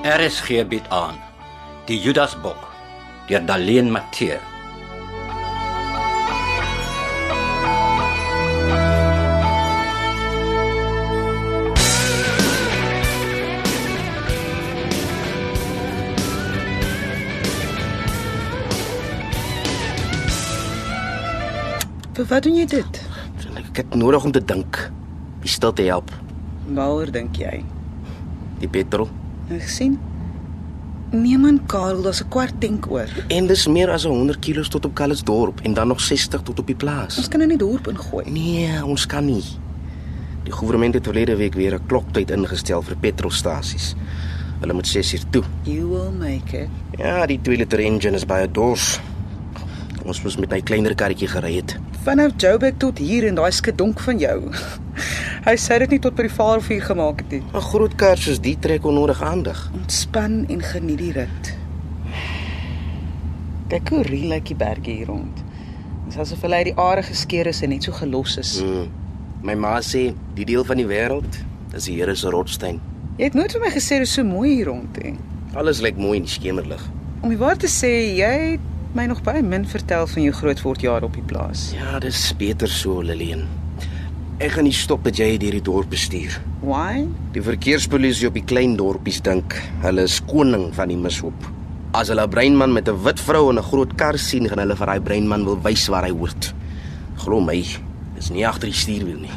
RSG bied aan Die Judasbok deur Daleen Matthee. Vir wat doen jy dit? Ek het nodig om te dink. Wie stil te help? Waaroor dink jy? Die petrol. Ek sien. Nee man, Karel, daar's 'n kwart tank oor. En dis meer as 100 kg tot op Calitzdorp en dan nog 60 tot op die plaas. Ons kan in die dorp ingooi. Nee, ons kan nie. Die regering het verlede week weer 'n kloktyd ingestel vir petrolstasies. Hulle moet 6 uur toe. You will make it. Ja, die 2 liter engine is baie dors. Ons moes met 'n kleiner karretjie gery het. Vanaf Joburg tot hier in daai skedonk van jou. Hy sê dit nie tot by die Vaalrivier gemaak het nie. 'n Groot kar soos die trek onnodig aandag. Ontspan en geniet die rit. Kyk hoe reël lyk die berge hier rond. Dit is asof hulle uit die aarde geskeur is en net so gelos is. Mm. My ma sê die deel van die wêreld is die Here se rotsteen. Jy het nooit vir my gesê dit is so mooi hier rond nie. Alles lyk mooi in die skemerlig. Om die waar te sê, jy het my nog baie min vertel van jou grootwordjare op die plaas. Ja, dis beter so, Lillian. Ek gaan nie stop dat jy deur die dorp bestuur. Why? Die verkeerspolisie op die klein dorpies dink hulle is koning van die mishoop. As hulle 'n breinman met 'n wit vrou in 'n groot kar sien, gaan hulle vir daai breinman wil wys waar hy hoort. Glo my, dis nie agter die stuurwiel nie.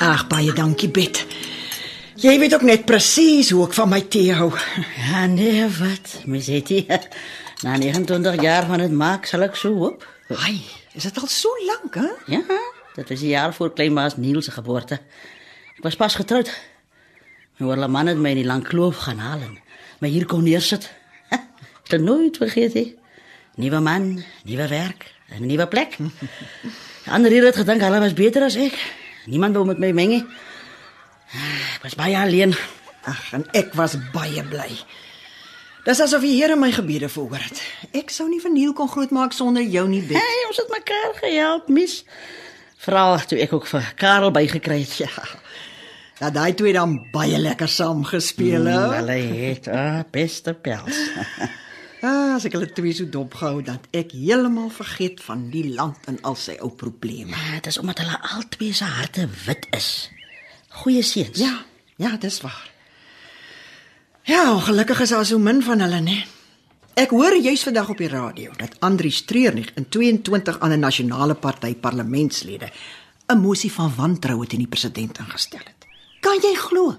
Ag, baie dankie, Bet. Jy weet ook net presies hoe ek van my tee hou. Ja, nee, wat? Misetti. Na 29 jaar van dit maak sal ek so hoop. Ai, is dit al so lank, hè? Ja, dit was die jaar voor kleinmaas Niels se geboorte. Ek was pas getroud. My oorle man het my in die lang kloof gaan haal en my hier kon neersit. Ek het nooit vergeet nie. Nuwe man, nuwe werk, 'n nuwe plek. Ander hier het gedink hulle was beter as ek. Niemand wou met my meng nie. Ek was baie alleen. Ag, en ek was baie bly. Dis asof die Here my gebede verhoor het. Ek sou nie verniel kon grootmaak sonder jou nie, Bet. Hey, ons het mekaar gehelp, mis. Veral toe ek ook vir Karel bygekry het. Ja. Dat daai twee dan baie lekker saam gespeel het. Mm, Hulle het ah, beste pels. Ah, as ek hulle twee so dop gehou dat ek heeltemal vergeet van die land en al sy ou probleme. Ja, Dit is omdat hulle albei se harte wit is. Goeie seuns. Ja, ja, dis waar. Ja, gelukkig is daar so min van hulle, né? Ek hoor juis vandag op die radio dat Andri Streernig in 22 ander nasionale party parlementslede 'n mosie van wantroue teen die president ingestel het. Kan jy glo?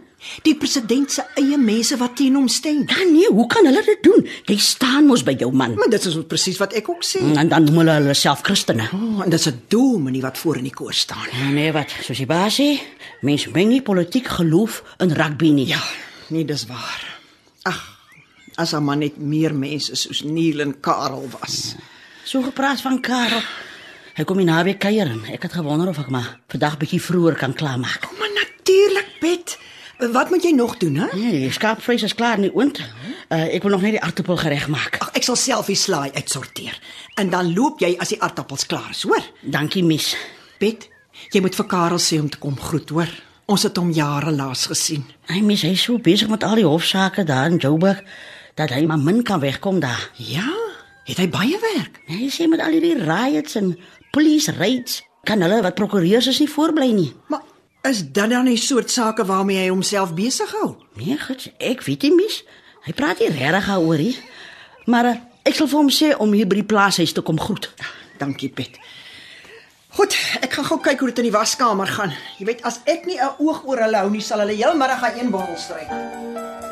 Die president se eie mense wat teen hom stem. Ja, nee, hoe kan hulle dit doen? Jy staan mos by jou man. Maar dit is presies wat ek ook sê. En dan noem hulle hulle self Christene. Oh, en dis 'n dominee wat voor in die koor staan. Ja, nee, wat? Soos die baas sê, mens meng nie politiek geloof in rugby nie. Ja, nee, dis waar. Ag, as man net meer mense soos Neil en Karel was. So gepraat van Karel. Hy kom in naweek kuier en ek het gewonder of ek maar vandag bietjie vroeër kan klaarmaak. Maar natuurlik, Bet. Wat moet jy nog doen, hè? Nee, skaapvleis is klaar in die oond. Uh, ek wil nog net die aartappel gereg maak. Ag, ek sal self die slaai uitsorteer. En dan loop jy as die aartappels klaar is, hoor? Dankie, mis. Bet, jy moet vir Karel sê om te kom groet, hoor? Ons het hom jare laas gesien. Hy mis hy is so besig met al die hofsaake daar in Joburg dat hy maar min kan wegkom daar. Ja, het hy baie werk. Hy sê met al hierdie riots en police raids kan hulle wat prokureurs is nie voorbly nie. Maar is dit dan die soort sake waarmee hy homself besig hou? Nee, gits, ek weet nie mis. Hy praat nie regtig daaroor nie. Maar uh, ek sal vir hom sê om hier by die plaashuis te kom groet. Dankie, Bet. Goed, ek gaan gou kyk hoe dit in die waskamer gaan. Jy weet, as ek nie 'n oog oor hulle hou nie, sal hulle heel middag aan een bottel stryk.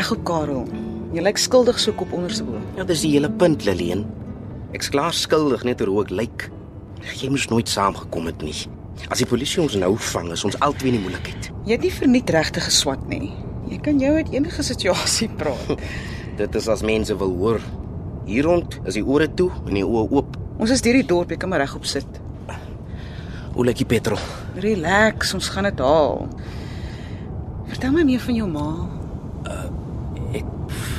Reg op Karel. Jy lyk skuldig so kop onder se oë. Ja, dis die hele punt, Lillian. Ek's klaar skuldig net oor hoe ek lyk. Jy moes nooit saamgekom het nie. As die polisie ons nou vang, is ons albei in die moeilikheid. Jy het nie verniet regte geswat nie. Jy kan jou uit enige situasie praat. Dit is as mense wil hoor. Hier rond is die ore toe en die oë oop. Ons is deur die dorp, jy kan maar regop sit. Hoe lyk die petrol? Relax, ons gaan dit haal. Vertel my meer van jou ma.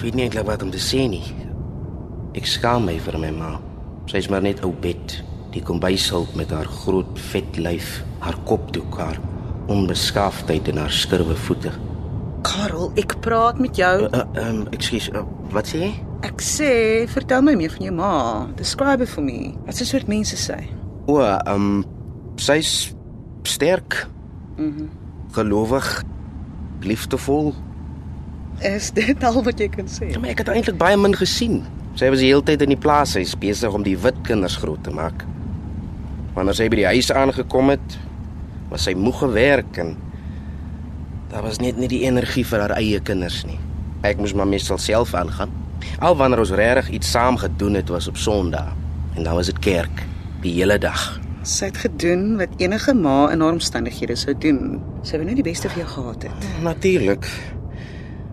Weet nie eintlik wat om te sê nie. Ek skaam my vir my ma. Sy's maar net ou bet. Die kombuishulp met haar groot vet lyf, haar kopdoek, haar onbeskaafdheid en haar skurwe voete. Karel, ek praat met jou. Uh, um, ekskuus, uh, wat sê jy? Ek sê, vertel my meer van jou ma. Describe it for me. Wat 'n soort mense sy? O, ehm um, sy's sterk. Mhm. Mm gelowig, liefdevol. Is dit al wat jy kan sê? Ja, maar ek het eintlik baie min gesien. Sy was die hele tyd in die plaas, sy's besig om die wit kinders groot te maak. Wanneer sy by die huis aangekom het, was sy moeg gewerk en daar was net nie die energie vir haar eie kinders nie. Ek moes maar meestal self aangaan. Al wanneer ons regtig iets saam gedoen het, was op Sondag en dan was dit kerk die hele dag. Sy het gedoen wat enige ma in haar omstandighede sou doen. Sy wou net die beste vir jou gehad het. Natuurlik.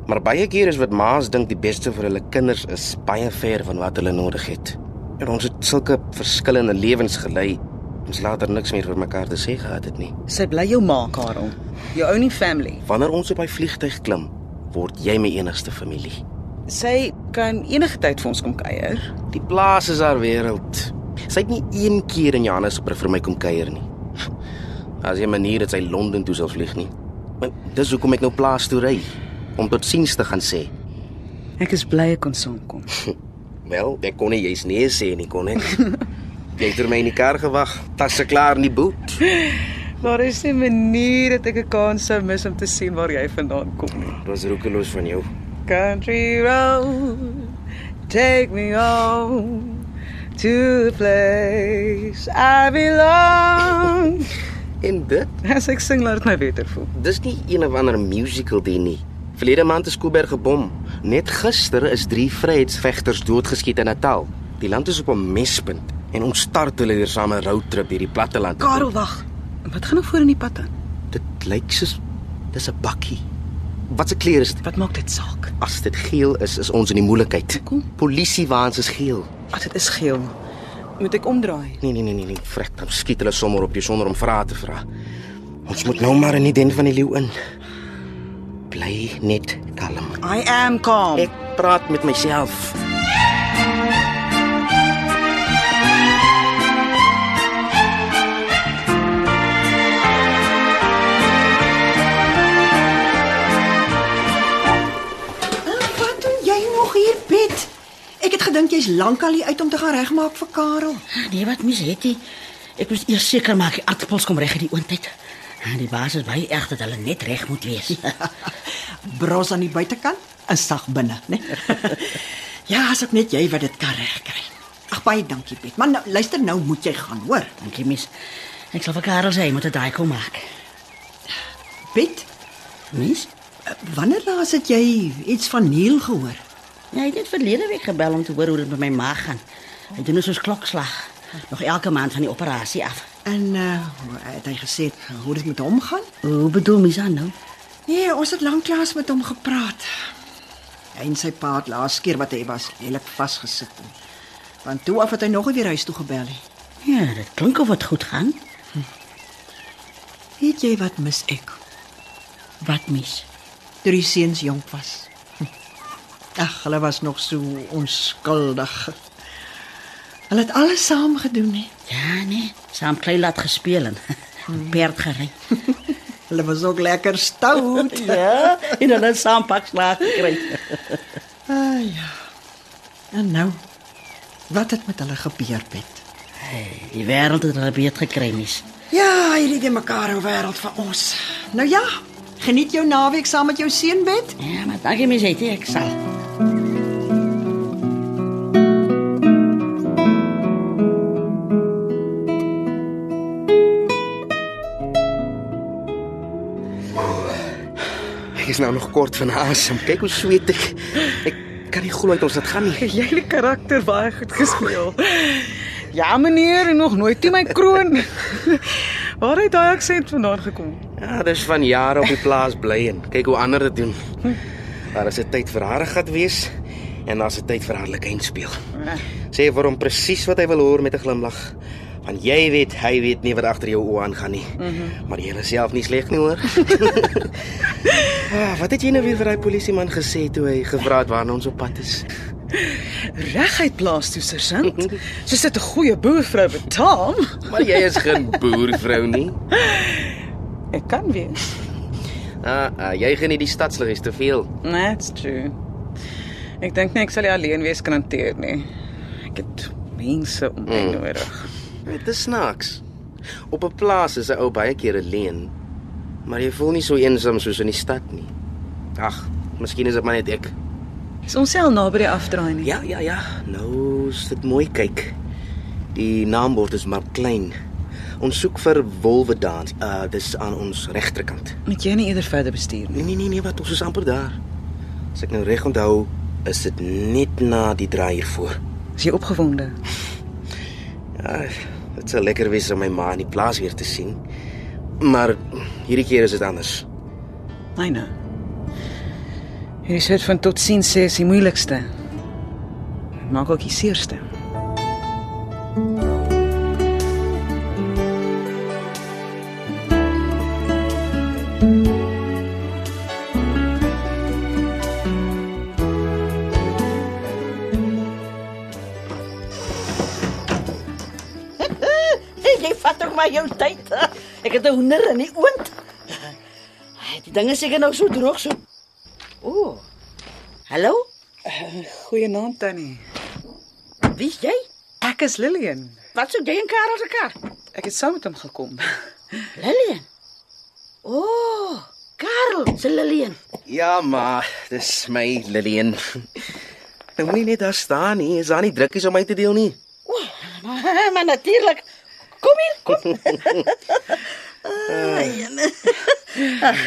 Maar baie keer is wat ma's dink die beste vir hulle kinders is baie ver van wat hulle nodig het. En ons het sulke verskillende lewens gelei. Ons later niks meer vir mekaar te sê gehad het nie. Sy bly jou ma, Karel. Jou only family. Wanneer ons op hy vliegtyg klim, word jy my enigste familie. Sy kan enige tyd vir ons kom kuier. Die plaas is haar wêreld. Sy het nie een keer in Johannesburg vir my kom kuier nie. As jy 'n manier dat sy Londen toe sal vlieg nie. Maar dis hoekom ek nou plaas toe ry om tot siens te gaan sê. Ek is bly ek kon saamkom. Wel, ek kon nie jy's nee sê nie kon ek. Jy het vir my in die kar gewag. Tasse klaar in die boot. Daar is 'n manier dat ek 'n kans sou mis om te sien waar jy vandaan kom nie. Dit was roekeloos van jou. Country road, take me home to the place I belong. En dit, As ek sing, laat dit my beter voel. dis nie een of ander musical ding nie. Verlede maand is Koeberg gebom. Net gister is 3 vryheidsvegters doodgeskiet in Natal. Die land is op 'n mespunt en ons start hulle weer saam 'n roadtrip hierdie platteland. toe. Karel, wag. Wat gaan nou voor in die pad aan? dit lyk soos dis 'n bakkie. Wat se kleur is dit? Wat maak dit saak? As dit geel is, is ons in die moeilikheid. Hoekom? Polisiewaans is geel. Ag, dit is geel. Moet ek omdraai? Nee nee nee nee, nee. vrek dan skiet hulle sommer op jou sonder om vrae te vra. Ons moet nou maar in die den van die leeu in. Bly net kalm. I am calm. Ek praat met myself. Wat doen jy nog hier, Piet? Ek het gedink jy's lankal hier uit om te gaan regmaak vir Karel. Nee, wat mis het jy? Ek moet eers seker maak die aardappels kom reg in die oondtyd. Die baas is baie erg dat hulle net reg moet wees. Bros aan die buitekant en sag binne, né? ja, as ek net jy wat dit kan regkry. Ag baie dankie, Piet. Maar nou, luister nou, moet jy gaan, hoor. Dankie, mis. Ek sal vir Karel sê moet 'n daai kom maak. Piet, Mis? wanneer laas het jy iets van Neil gehoor? Ja, hy het net verlede week gebel om te hoor hoe dit met my maag gaan. Hy doen ons klokslag. Nog elke maand van die operasie af. En uh het hy gesê hoe dit met hom gaan? Hoe bedoel mis aan nou? Nee, ons het lanklaas met hom gepraat. Hy en sy pa het laas keer wat hy was, heeltemal vasgesit. Want toe af het hy nog weer huis toe gebel. Ja, dit klink of dit goed gaan. Weet jy wat mis ek? Wat mis? Die seuns jonk was. Hm. Ag, hulle was nog so onskuldig. Hulle het alles saam gedoen, hè. Ja, nee, saam klei laat gespeel en perd gery. Hulle was ook lekker stout. ja, en hulle het saam pak slaag gekry. Ah ja. En nou, wat het met hulle gebeur, Piet? Die wêreld het hulle beet gekry mis. Ja, hierdie die mekaar ou wêreld van ons. Nou ja, geniet jou naweek saam met jou seunbed. Ja, maar dankie het ek sal. Is nou nog kort van asem. Kyk hoe sweet ek. Ek kan nie glo uit ons dit gaan nie. Jy het die karakter baie goed gespeel. Ja, meneer, en nog nooit toe my kroon. Waar het daai aksent vandaan gekom? Ja, dis van jare op die plaas bly en kyk hoe ander dit doen. Daar is 'n tyd vir haar gat wees en daar's 'n tyd vir hartlikheid speel. Sê vir hom presies wat hy wil hoor met 'n glimlag. Want jy weet, hy weet nie wat agter jou oë aangaan nie. Mm -hmm. Maar jy is self nie sleg nie, hoor. ah, wat het jy nou weer vir daai polisieman gesê toe hy gevra het waarna ons op pad is? Reguit plaas toe, sergeant. Soos dit 'n goeie boervrou betaal. Maar jy is geen boervrou nie. Ek kan wees. Ah, ah jy geniet die stadsliggies te veel. That's true. Ek dink nie ek sal nie alleen wees kan hanteer nie. Ek het mense om my mm. nodig. Dit is snaaks. Op 'n plaas is 'n ou baie keer alleen, maar jy voel nie so eensaam soos in die stad nie. Ag, miskien is dit maar net ek. Is ons sel naby die afdraai nie? Ja, ja, ja. Nou, is dit mooi kyk. Die naambord is maar klein. Ons soek vir Wolwedans. Uh dis aan ons regterkant. Moet jy nie eerder verder bestuur nie? Nee, nee, nee, nee, wat ons is amper daar. As ek nou reg onthou, is dit net na die draai hiervoor. Is jy opgewonde? Ja, dit sal lekker wees om my ma in die plaas weer te sien. Maar hierdie keer is dit anders. Myne. Hierdie soort van totsiens sê is die moeilikste. Maak ook die seerste. Maar jou tyd. Ek het 'n hoender in die oond. Die dinge seker nou so droog so. Ooh. Hallo? Goeie naam Tannie. Wie is jy? Ek is Lillian. Wat sou jy en Karel se kar? Ek het saam met hom gekom. Lillian. Ooh, Karel se Lillian. Ja, maar dis my Lillian. Nou moenie net daar staan nie, is daar nie drukkies om my te deel nie. Ooh, maar, maar natuurlik. Kom hier, kom. Ag,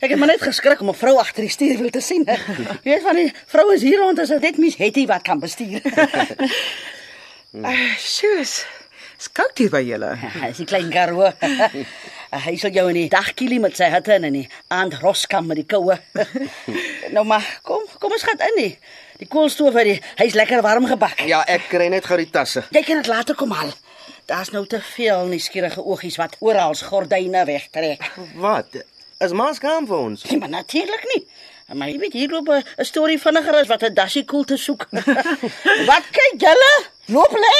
ek het maar net geskrik om 'n vrou agter die stuurwiel te sien. Jy weet van die vroue is hier rond as dit net mis Hetty wat kan bestuur. Uh, Sjoes. Skout hier by julle. Hy is 'n klein karoo. Hy sal jou in die dagkielie met sy hitte en in die aand roskam met die koue. nou maar, kom, kom ons gaan in nie. Die koolstoof uit die hy's lekker warm gebak. Ja, ek kry net gou die tasse. Jy kan dit later kom haal. Daar's nou te veel nuuskierige oogies wat oral gordyne wegtrek. Wat? Is maas gaan vir ons? Nee, maar natuurlik nie. Maar jy weet hier loop 'n storie vinniger as wat 'n dassie koel te soek. wat kyk julle? Loop lê.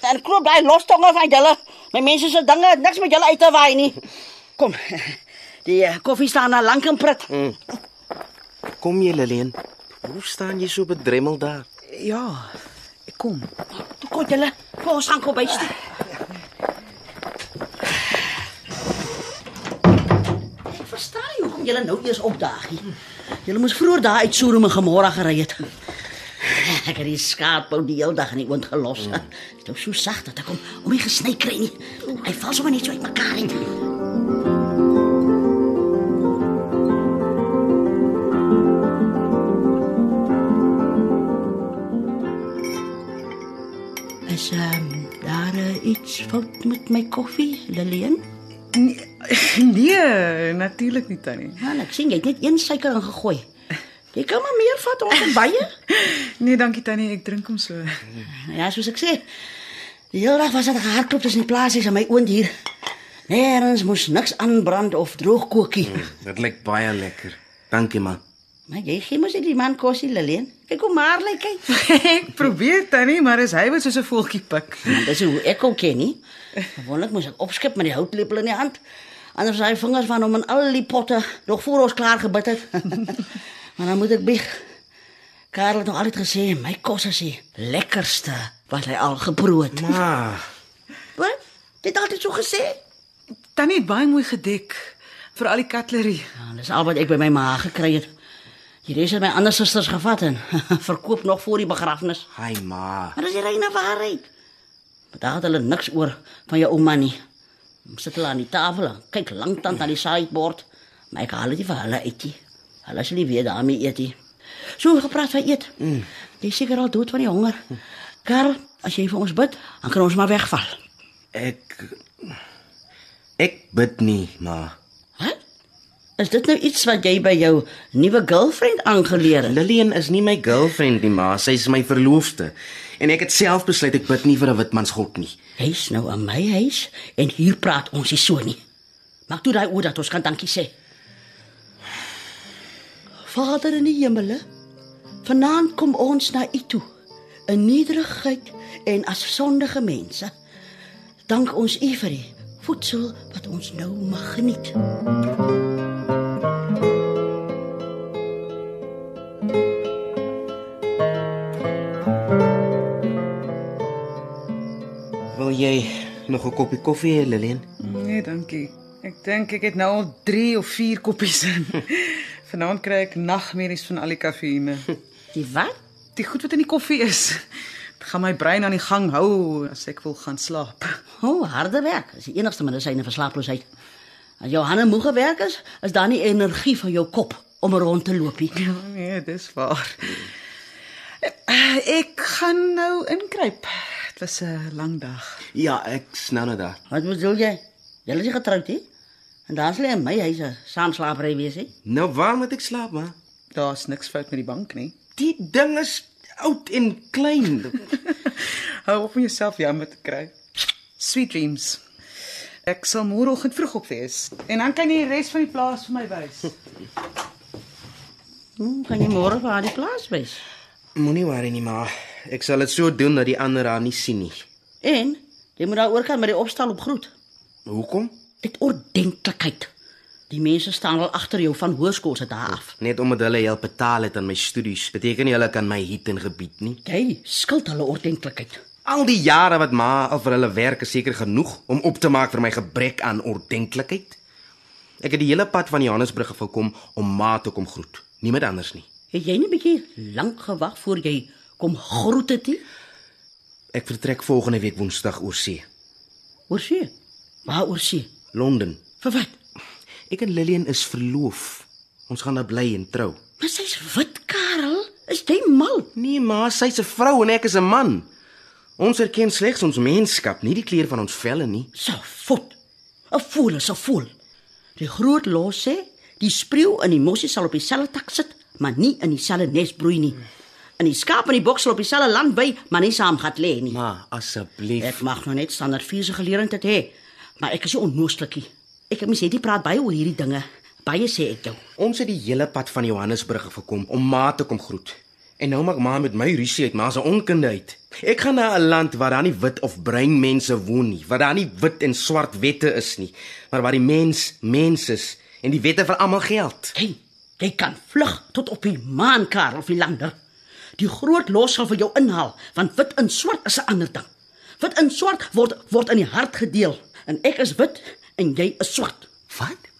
Dan klop daai lostonge van julle. My mense se dinge het niks met julle uit te waai nie. Kom. Die uh, koffie staan al lank in pret. Mm. Kom jy Lillian? Hoe staan jy so bedremmel daar? Ja. Kom. Toe kom julle. Kom ons gaan kom byste. Ek verstaan nie hoekom julle nou eers opdaag nie. Julle moes vroeër daar uit Sorum en Gemora gery het. Ek het die skaapbou die hele dag in die oond gelos. Dit mm. is so sag dat ek hom om nie gesny kry nie. Hy val sommer net so uit mekaar uit. Is um, daar uh, iets fout met my koffie, Lillian? Nee, nee natuurlik nie Tannie. Ja, ek sien jy het net een suiker ingegooi. Jy kan maar meer vat ons het baie. Nee, dankie Tannie, ek drink hom so. Ja, soos ek sê. Die hele dag was dit gehardloop tussen die plasies en my oond hier. Nêrens moes niks aanbrand of droog kookie. Mm, dit lyk baie lekker. Dankie man. Maar jy gee mos net die man kosie, Lillian. Kyk hoe maar lyk hy. ek probeer Tannie, maar is hy wat soos 'n voeltjie pik. Ja, dis hoe ek ook ken nie. Gewoonlik moet ek opskep met die houtlepel in die hand. Anders sy vingers van hom in al die potte nog voor ons klaar gebid het. maar dan moet ek bieg. Karel het nog altyd gesê my kos is die lekkerste wat hy al geproe het. Ma, Wat? Dit het altyd so gesê. Tannie het baie mooi gedek vir al die cutlery. Ja, dis al wat ek by my ma gekry het. Hierdie is my ander susters gevat en verkoop nog voor die begrafnis. hi ma. Maar dis die reine waarheid. Maar daar het hulle niks oor van jou ouma nie. Ons sit hulle aan die tafel kyk lanktant na die sideboard. Maar ek haal dit vir hulle uit nie. Hulle sal nie weer daarmee eet nie. So gepraat van eet. Mm. Jy seker al dood van die honger. Karel, as jy vir ons bid, dan kan ons maar wegval. Ek ek bid nie, ma. Is dit nou iets wat jy by jou nuwe girlfriend aangeleer het? Lillian is nie my girlfriend nie, ma, sy is my verloofde. En ek het self besluit ek bid nie vir 'n witmansgod nie. Hy's nou aan my huis en hier praat ons nie so nie. Maak toe daai oor dat ons kan dankie sê. Vader in die hemele, vanaand kom ons na U toe in nederigheid en as sondige mense. Dank ons U vir die voedsel wat ons nou mag geniet. Nog 'n koppie koffie Lillian? Nee, dankie. Ek dink ek het nou al 3 of 4 koppies in. Vanaand kry ek nagmerries van al die kafeïne. Die wat? Die goed wat in die koffie is. Dit gaan my brein aan die gang hou as ek wil gaan slaap. O, oh, harde werk. Dis die enigste medisyne vir slaaploosheid. As jou hande moeg gewerk is, is daar nie energie van jou kop om rond te loop nie. Ja, nee, dis waar. Ek gaan nou inkruip. Was 'n lang dag. Ja, ek snou nou daar. Wat bedoel jy? Jy is getroud nie. En daar sal in my huis 'n saamslaapery wees hè? Nou waar moet ek slaap, ma? Daar's niks fout met die bank nie. Die ding is oud en klein. Hou op om jouself jammer te kry. Sweet dreams. Ek sal môreoggend vroeg op wees en dan kan jy die res van die plaas vir my wys. Hm, kan jy môre vir haar die plaas wys? Moenie worry nie, ma. Ek sal dit so doen dat die ander haar nie sien nie. En jy moet daar oor kan met die opstal op groet. Hoekom? Dit ordentlikheid. Die mense staan al agter jou van hoërskool se dae af. Net omdat hulle help betaal het aan my studies, beteken nie hulle kan my hier in gebied nie. Jy skuld hulle ordentlikheid. Al die jare wat ma al vir hulle werk is seker genoeg om op te maak vir my gebrek aan ordentlikheid. Ek het die hele pad van Johannesburg af gekom om ma te kom groet. Niemand anders nie. Het jy nie bietjie lank gewag voor jy kom groet het nie? Ek vertrek volgende week Woensdag oor see, Oor see. Waar oor see? Londen. Vir wat? Ek en Lillian is verloof. Ons gaan daar bly en trou. Maar sy's wit, Karel. Is jy mal? Nee, ma, sy's 'n vrou en ek is 'n man. Ons erken slegs ons menskap, nie die kleur van ons velle nie. So voet. 'n Voel is 'n voel. Die groot los sê, die spreeu in die mossie sal op dieselfde tak sit, maar nie in dieselfde nes broei nie. En die skaap in die boks sal op dieselfde land by, maar nie saam gaan lê nie. Ma, asseblief. Ek mag nou net standaard vier geleerdheid hê, maar ek is nie onnooslikie. Ek het mens het nie praat baie oor hierdie dinge. Baie sê ek jou. Ons het die hele pad van Johannesburg af gekom om ma te kom groet. En nou maak ma met my rusie uit, ma se onkunde uit. Ek gaan na 'n land waar daar nie wit of bruin mense woon nie, waar daar nie wit en swart wette is nie, maar waar die mens mens is en die wette vir almal geld. Hey, jy kan vlug tot op die maan, Karel Philander. Die groot los sal vir jou inhaal, want wit en swart is 'n ander ding. Wit en swart word word in die hart gedeel en ek is wit en jy is swart. Wat?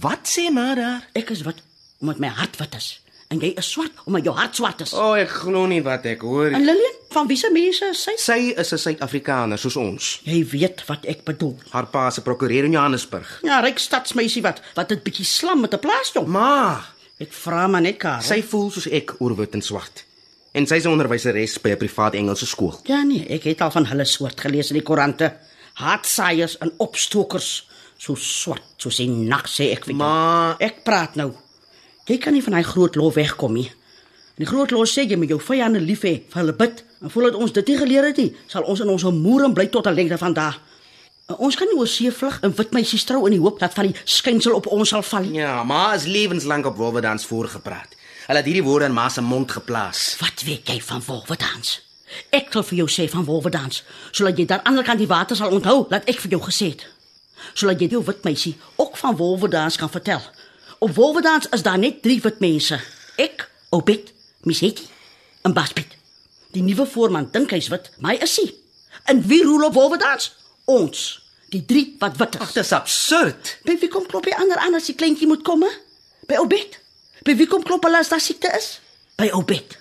Wat sê ma daar? Ek is wit omdat my hart wit is en jy is swart omdat jou hart swart is. O, oh, ek glo nie wat ek hoor. En Lillian, van wiese mense is sy? Sy is 'n Suid-Afrikaner soos ons. Jy weet wat ek bedoel. Haar pa se prokureur in Johannesburg. Ja, ryk stadsmeisie wat wat dit bietjie slam met 'n plaasjong. Ma, Ek vra maar net Karel. sy voel soos ek oor wit en swart. En sy's 'n onderwyseres by 'n privaat Engelse skool. Ja nee, ek het al van hulle soort gelees in die koerante. Haatsaaiers en opstokers, so swart soos die nag sê ek vir jou. Ma, Ek praat nou. Jy kan nie van hy groot lof wegkom nie. En die groot los sê jy moet jou vyande lief hê, vir hulle bid. En voordat ons dit nie geleer het nie, sal ons in ons moere bly tot 'n lengte van daag. En Ons kan nie oor see vlug en wit meisies trou in die hoop dat van die skynsel op ons sal val nie. ja, ma is lewenslank op wolwedans voorgepraat. Hulle het hierdie woorde in ma se mond geplaas. Wat weet jy van wolwedans? Ek sal vir jou sê van wolwedans, sodat jy daar aan die ander kant die water sal onthou wat ek vir jou gesê het. Sodat jy die wit meisie ook van wolwedans kan vertel. Op wolwedans is daar net drie wit mense. Ek, Obed, Miseti en Baspiet. Die nuwe voorman dink hy's wit, maar hy is nie. En wie roel op wolwedans? Ons, die drie wat wit is. Ag, dis absurd. By wie kom klop die ander aan as die kleintjie moet kom? hè? By Obed. By wie kom klop hulle as daar siekte is? By Obed.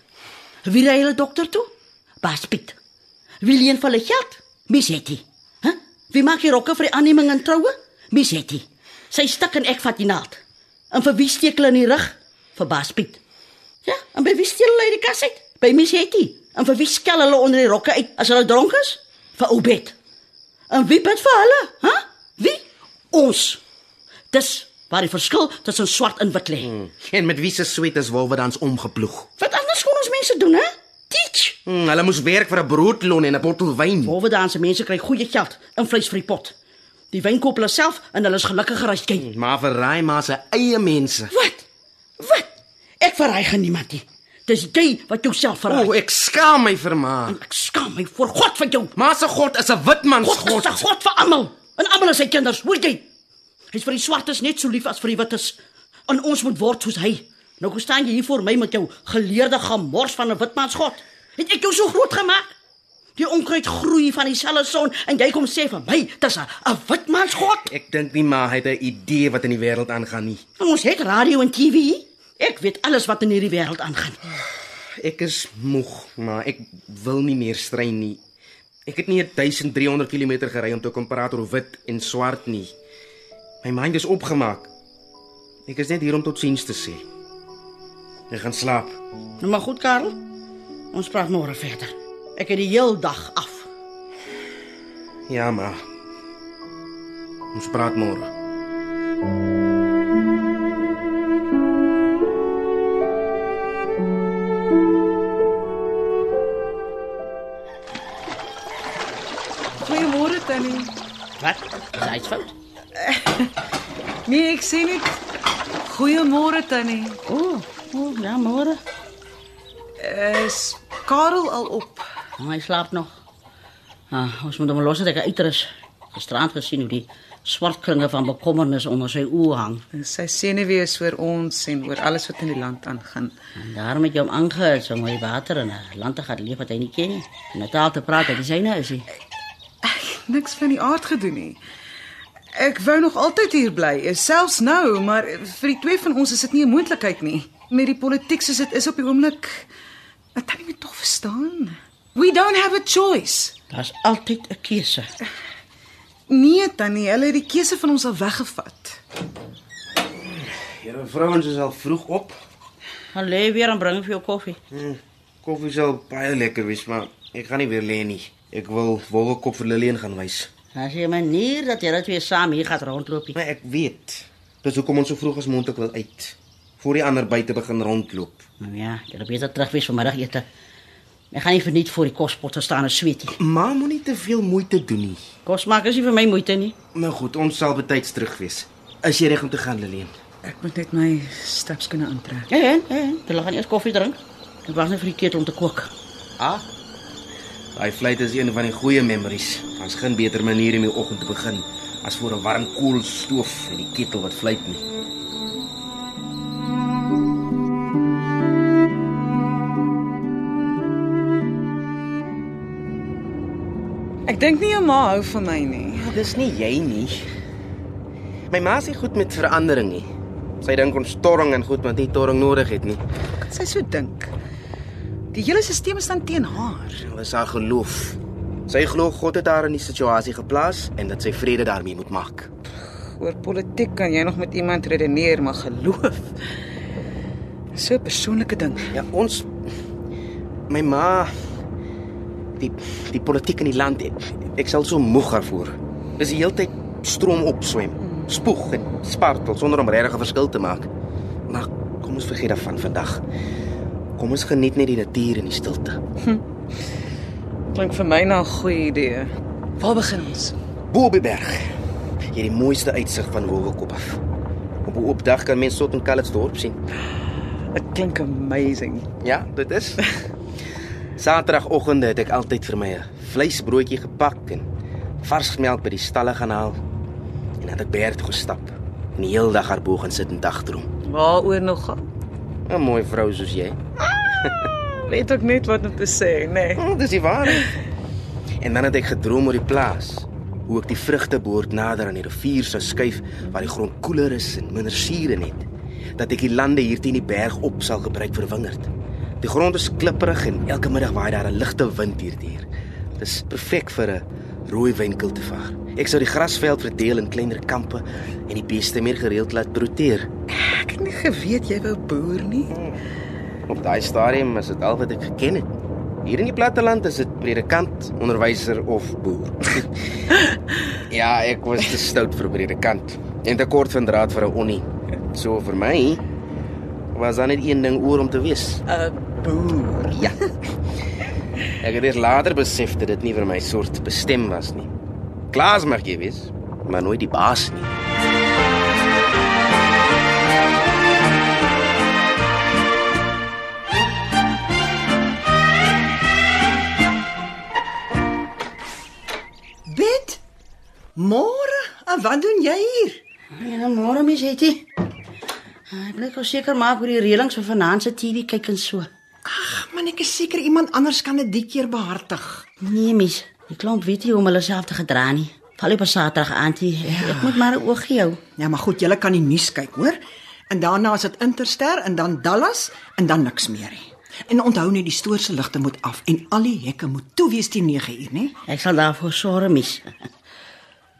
Wie ry hulle dokter toe? Bas Piet. Wie leen vir hulle geld? Miss Hetty. Hæ? Wie maak die rokke vir die aanneming en troue? Miss Hetty. Sy stik en ek vat die naald. En vir wie steek hulle in die rug? Vir Bas Piet. Ja, en by wie steel hulle uit die kas uit? By Miss Hetty. En vir wie skel hulle onder die rokke uit as hulle dronk is? Vir Obed. En wie bid vir hulle? Hæ? Wie? Ons. Dis waar die verskil tussen swart en wit lê. Hmm. En met wie se sweet is wolwe dans omgeploeg? Wat anders kon ons mense doen, hè? Teach. Hmm, hulle moes werk vir 'n broodlon en 'n bottel wyn. Wolwe danse mense kry goeie geld in vleis vir die pot. Die wyn koop hulle self en hulle is gelukkiger as jy. Maar vir raai maar se eie mense. Wat? Wat? Ek verraai geen niemand nie. Dis jy wat jouself O, verraai. oh, ek skaam my vir ma. Ek skaam my voor God vir jou. Ma se God is 'n wit man se God, God. Is 'n God vir almal. En almal is sy kinders, hoor jy? Hy's vir die swartes net so lief as vir die wites. En ons moet word soos hy. Nou kom staan jy hier voor my met jou geleerde gemors van 'n witmans God. Het ek jou so groot gemaak? Die onkruid groei van dieselfde son en jy kom sê vir my dis 'n 'n witmans God. Ek dink nie ma het 'n idee wat in die wêreld aangaan nie. Ons het radio en TV. Ek weet alles wat in hierdie wêreld aangaan. Ek is moeg, maar ek wil nie meer strei nie. Ek het nie 1300 km gery om te kom praat oor wit en swart nie. My mind is opgemaak. Ek is net hier om totsiens te sê. Ek gaan slaap. Nou maar goed, Karel. Ons praat môre verder. Ek het die heel dag af. Ja, ma. Ons praat môre. Goeiemôre Wat? Is iets fout? Nee, ek sê net goeiemôre Tannie. O, oh, oh, ja, môre. Is Karel al op? Oh, hy slaap nog. Ah, ons moet hom los dat hy uitrus. Gisterand gesien hoe die swart kringe van bekommernis onder sy oë hang. Sy senuwees oor ons en oor alles wat in die land aangaan. En daarom het jy hom aangehit om hy water in 'n land te gaan leef wat hy nie ken nie. En 'n taal te praat wat hy syne is. Hy. Niks van die aard gedoen nie. Ek wou nog altyd hier bly, selfs nou, maar vir die twee van ons is dit nie 'n moontlikheid nie. Met die politiek soos dit is op die oomblik, wat kan jy met tog verstaan? We don't have a choice. Daar's altyd 'n keuse. Nee, Tannie, hulle het die keuse van ons al weggevat. Julle vrouens is al vroeg op. Gaan lê weer en bring vir jou koffie. Mm, koffie sal baie lekker wees, maar ek gaan nie weer lê nie. Ek wil wolwe kop vir Lillian gaan wys. As jy 'n manier dat julle twee saam hier gaan rondloop. Maar ek weet. Dis hoekom ons so vroeg as moontlik wil uit. Voor die ander buite begin rondloop. Nou ja, julle beter terug wees vir middagete. Ek gaan nie verniet voor die kospot staan en sweet nie. Ma moenie te veel moeite doen nie. Kos maak is nie vir my moeite nie. Nou goed, ons sal betyds terug wees. Is jy reg om te gaan, Lillian? Ek moet net my steps kan aantrek. Ja, ja, ja. Hulle gaan eers koffie drink. Ek wag net vir die ketel om te kook. Ah. Daai fluit is een van die goeie memories. Daar's geen beter manier om die oggend te begin as voor 'n warm koolstoof en die ketel wat fluit nie. Ek dink nie jou ma hou van my nie. Ja, dis nie jy nie. My ma is nie goed met verandering nie. Sy dink ons torring en goed wat nie torring nodig het nie. Sy so dink? Die hele stelsel staan teen haar. Dit is haar geloof. Sy glo God het haar in die situasie geplaas en dat sy vrede daarmee moet maak. Oor politiek kan jy nog met iemand redeneer, maar geloof. So 'n persoonlike ding. Ja, ons my ma die die politiek in die land ek, ek sal so moeg daarvoor. Dis die hele tyd stroom opswem, spoeg en spartel sonder om regtig 'n verskil te maak. Maar kom ons vergeet daarvan vandag. Kom ons geniet net die natuur en die stilte. Klink vir my na 'n goeie idee. Waar begin ons? Bo op die berg. Jy het die mooiste uitsig van Wolwekop af. Op 'n oop dag kan mens tot in Calitzdorp sien. Dit klink amazing. Ja, dit is. Saterdagoggende het ek altyd vir my 'n vleisbroodjie gepak en vars melk by die stalle gaan haal. En dan het ek berg toe gestap en die hele dag daarbo gaan sit en dagdroom. Waaroor nog? 'n Mooi vrou soos jy. Weet ook net wat om te sê, nê. Nee. Oh, dis die waarheid. En dan het ek gedroom oor die plaas. Hoe ek die vrugteboord nader aan die rivier sou skuif waar die grond koeler is en minder suur het. Dat ek die lande hier teen die berg op sal gebruik vir wingerd. Die grond is klipperig en elke middag waai daar 'n ligte wind hierdeur. Dis perfek vir 'n rooi wynkultivar. Ek sou die grasveld verdeel in kleiner kampe en die beeste meer gereeld laat broeteer. Ek het nie geweet jy wou boer nie. Op daai stadium is dit al wat ek geken het. Hier in die platteland is dit predikant, onderwyser of boer. ja, ek was te stout vir predikant. En te kort van draad vir 'n onnie. So vir my was daar net een ding oor om te wees. 'n Boer. Ja. Ek het eers later besef dat dit nie vir my soort bestem was nie. Klaas mag jy wees, maar nooit die baas nie. Môre? En wat doen jy hier? Ja, môre mis het jy. Ek bly seker maak oor die reëlings van vanaand se TV kyk en so. Ag, man, ek is seker iemand anders kan dit die keer behartig. Nee, mis. Die klomp weet nie hoe om hulle self te gedra nie. Val op 'n Saterdag aandie. Ja. Ek moet maar 'n oogie hou. Ja, maar goed, julle kan die nuus kyk, hoor? En daarna is dit Interster en dan Dallas en dan niks meer nie. En onthou net die stoor se ligte moet af en al die hekke moet toe wees teen 9 uur, né? Ek sal daarvoor sorg, mis.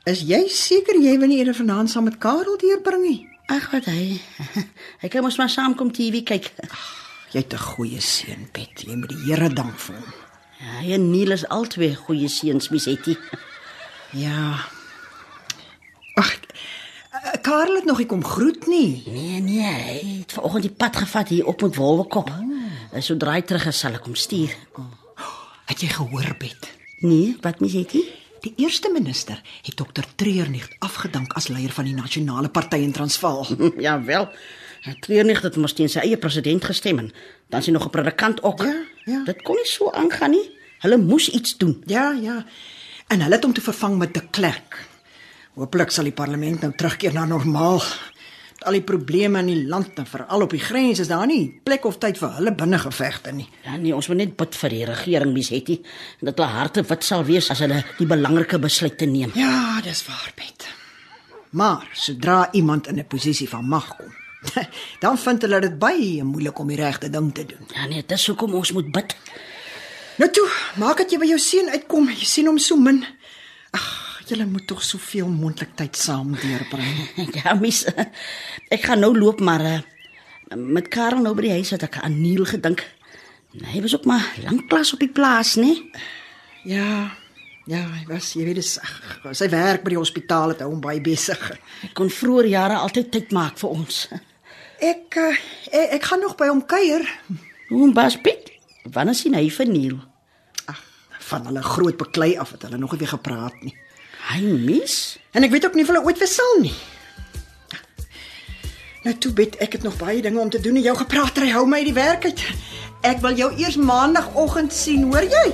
Is jy seker jy wil nie eerder vanaand saam met Karel deurbring nie? Ag, wat hy. Hy kan mos maar saamkom TV kyk. Jy het 'n goeie seun, Bet. Jy moet die Here dank vir hom. Ja, hy en Neil is albei goeie seuns, mis het jy. Ja. Ag, eh, Karel het nog nie kom groet nie. Nee, nee, hy het vanoggend die pad gevat hier op met Wolwekop. Oh. Sodra hy terug is, sal ek hom stuur. Het jy gehoor, Bet? Nee, wat mis het jy? Die eerste minister het dokter Treurnig afgedank as leier van die nasionale party in Transvaal. Ja wel. Nie dat mos teen sy eie president gestem en dan is hy nog 'n predikant ook. Ja, ja. Dit kon nie so aangaan nie. Hulle moes iets doen. Ja, ja. En hulle het hom te vervang met de Klerk. Hooplik sal die parlement nou terugkeer na normaal. Al die probleme in die land en veral op die grens is daar nie plek of tyd vir hulle binnengevegte nie. Ja nee, ons moet net bid vir die regering, mis het jy. Dat hulle harte wit sal wees as hulle die belangrike besluite neem. Ja, dis waar, Bet. Maar sodra iemand in 'n posisie van mag kom, dan vind hulle dit baie moeilik om die regte ding te doen. Ja nee, dis hoekom ons moet bid. Nou toe, maak dat jy by jou seun uitkom. Jy sien hom so min. Ag, julle moet tog soveel moontlik tyd saam deurbring. Ja, mis. Ek gaan nou loop maar uh, met Karel nou by die huis het ek aan Neil gedink. Hy was ook maar lanklaas op die plaas, né? Ja. Ja, hy was, jy weet, dis ag, sy werk by die hospitaal het hom baie besig. Hy kon vroeër jare altyd tyd maak vir ons. Ek uh, ek, ek gaan nog by hom kuier. Hoe bas Piet? Wanneer sien hy vir Neil? Ag, van hulle groot beklei af het hulle nog nie weer gepraat nie. Hy mis. En ek weet ook nie of hulle ooit weer sal nie. Nou toe bet ek het nog baie dinge om te doen en jou gepraat hy hou my uit die werk uit. Ek wil jou eers maandagooggend sien, hoor jy?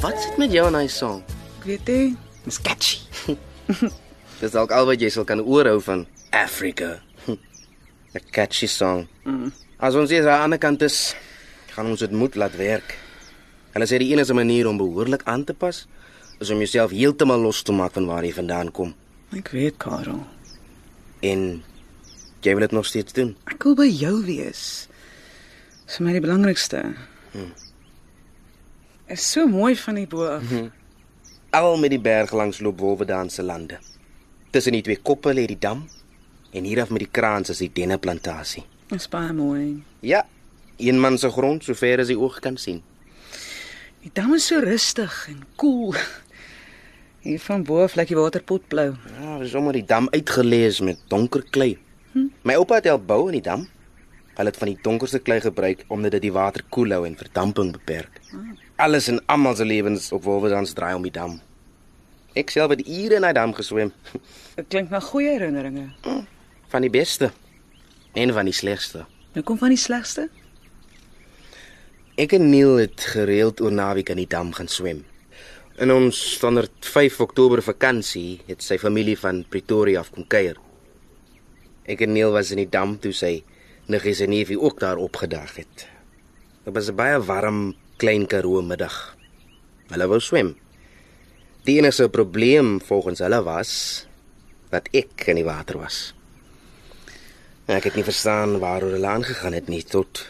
Wat sit met jou en hy song? Ek weet jy, Dis catchy. Dis dalk al wat jy sal kan oorhou van Africa. 'n Catchy song. Mm. As ons hier aan die ander kant is, gaan ons dit moet laat werk. Hulle sê die enigste manier om behoorlik aan te pas is om jouself heeltemal los te maak van waar jy vandaan kom. ek weet Karel. En jy wil dit nog steeds doen. Ek wil by jou wees. Dis vir my die belangrikste. Hmm. Is so mooi van die bo af. Al met die berg langs loop wolwedaanse lande. Tussen die twee koppe lê die dam en hier af met die kraans is die denneplantasie. Dis baie mooi. Ja, een man se grond sover as die oog kan sien. Die dam is so rustig en koel. Cool. Hier van bo af lyk die waterpot blou. Ja, dis sommer die dam uitgelees met donker klei. Hm? My oupa het help bou in die dam. Hulle het van die donkerste klei gebruik omdat dit die water koel hou en verdamping beperk. Alles en almal se lewens op Wolwerdans draai om die dam. Ek self het ure in daai dam geswem, Dit klink na goeie herinneringe. van die beste en van die slegste. Nou kom van die slegste. Ek en Neil het gereeld oor naweek aan die dam gaan swem. In ons standaard 5 Oktober vakansie het sy familie van Pretoria af kom kuier. Ek en Neil was in die dam toe sy niggies en neefie ook daar opgedag het. Dit was 'n baie warm klein Karoo middag. Hulle wou swem. Die enigste probleem volgens hulle was dat ek in die water was. Ek het nie verstaan waaroor hulle aangegaan het nie tot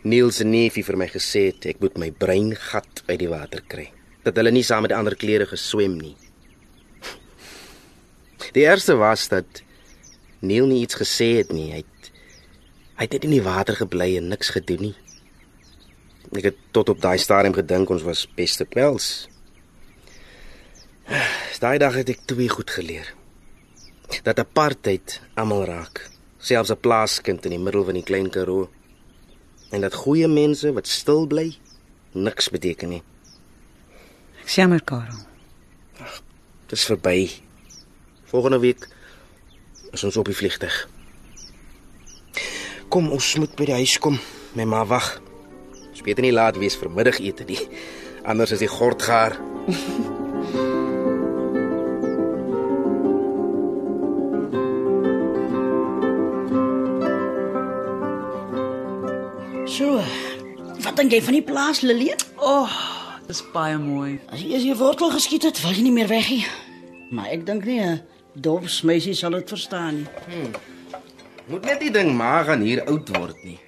Niels se neefie vir my gesê het ek moet my brein gat uit die water kry. Dat hulle nie saam met die ander klere geswem nie. Die eerste was dat Neil nie iets gesê het nie. Hy het, hy het in die water gebly en niks gedoen nie. Ek het tot op daai stadium gedink ons was beste pels. Daai dag het ek twee goed geleer. Dat apartheid almal raak, selfs 'n plaaskind in die middel van die klein Karoo. En dat goeie mense wat stil bly niks beteken nie. Ek jammer, Karel. Dis verby. Volgende week is ons op die vliegtuig. Kom, ons moet by die huis kom. My ma wag. Ons weet nie laat wees vir middagete nie. Anders is die gord gaar. So. Wat dink jy van die plaas Lillian? O, oh, dis baie mooi. As jy eers jou wortel geskiet het, wil jy nie meer weg nie. Maar ek dink nie 'n dopsmeisie sal dit verstaan nie. Moet net die ding maar gaan hier oud word nie.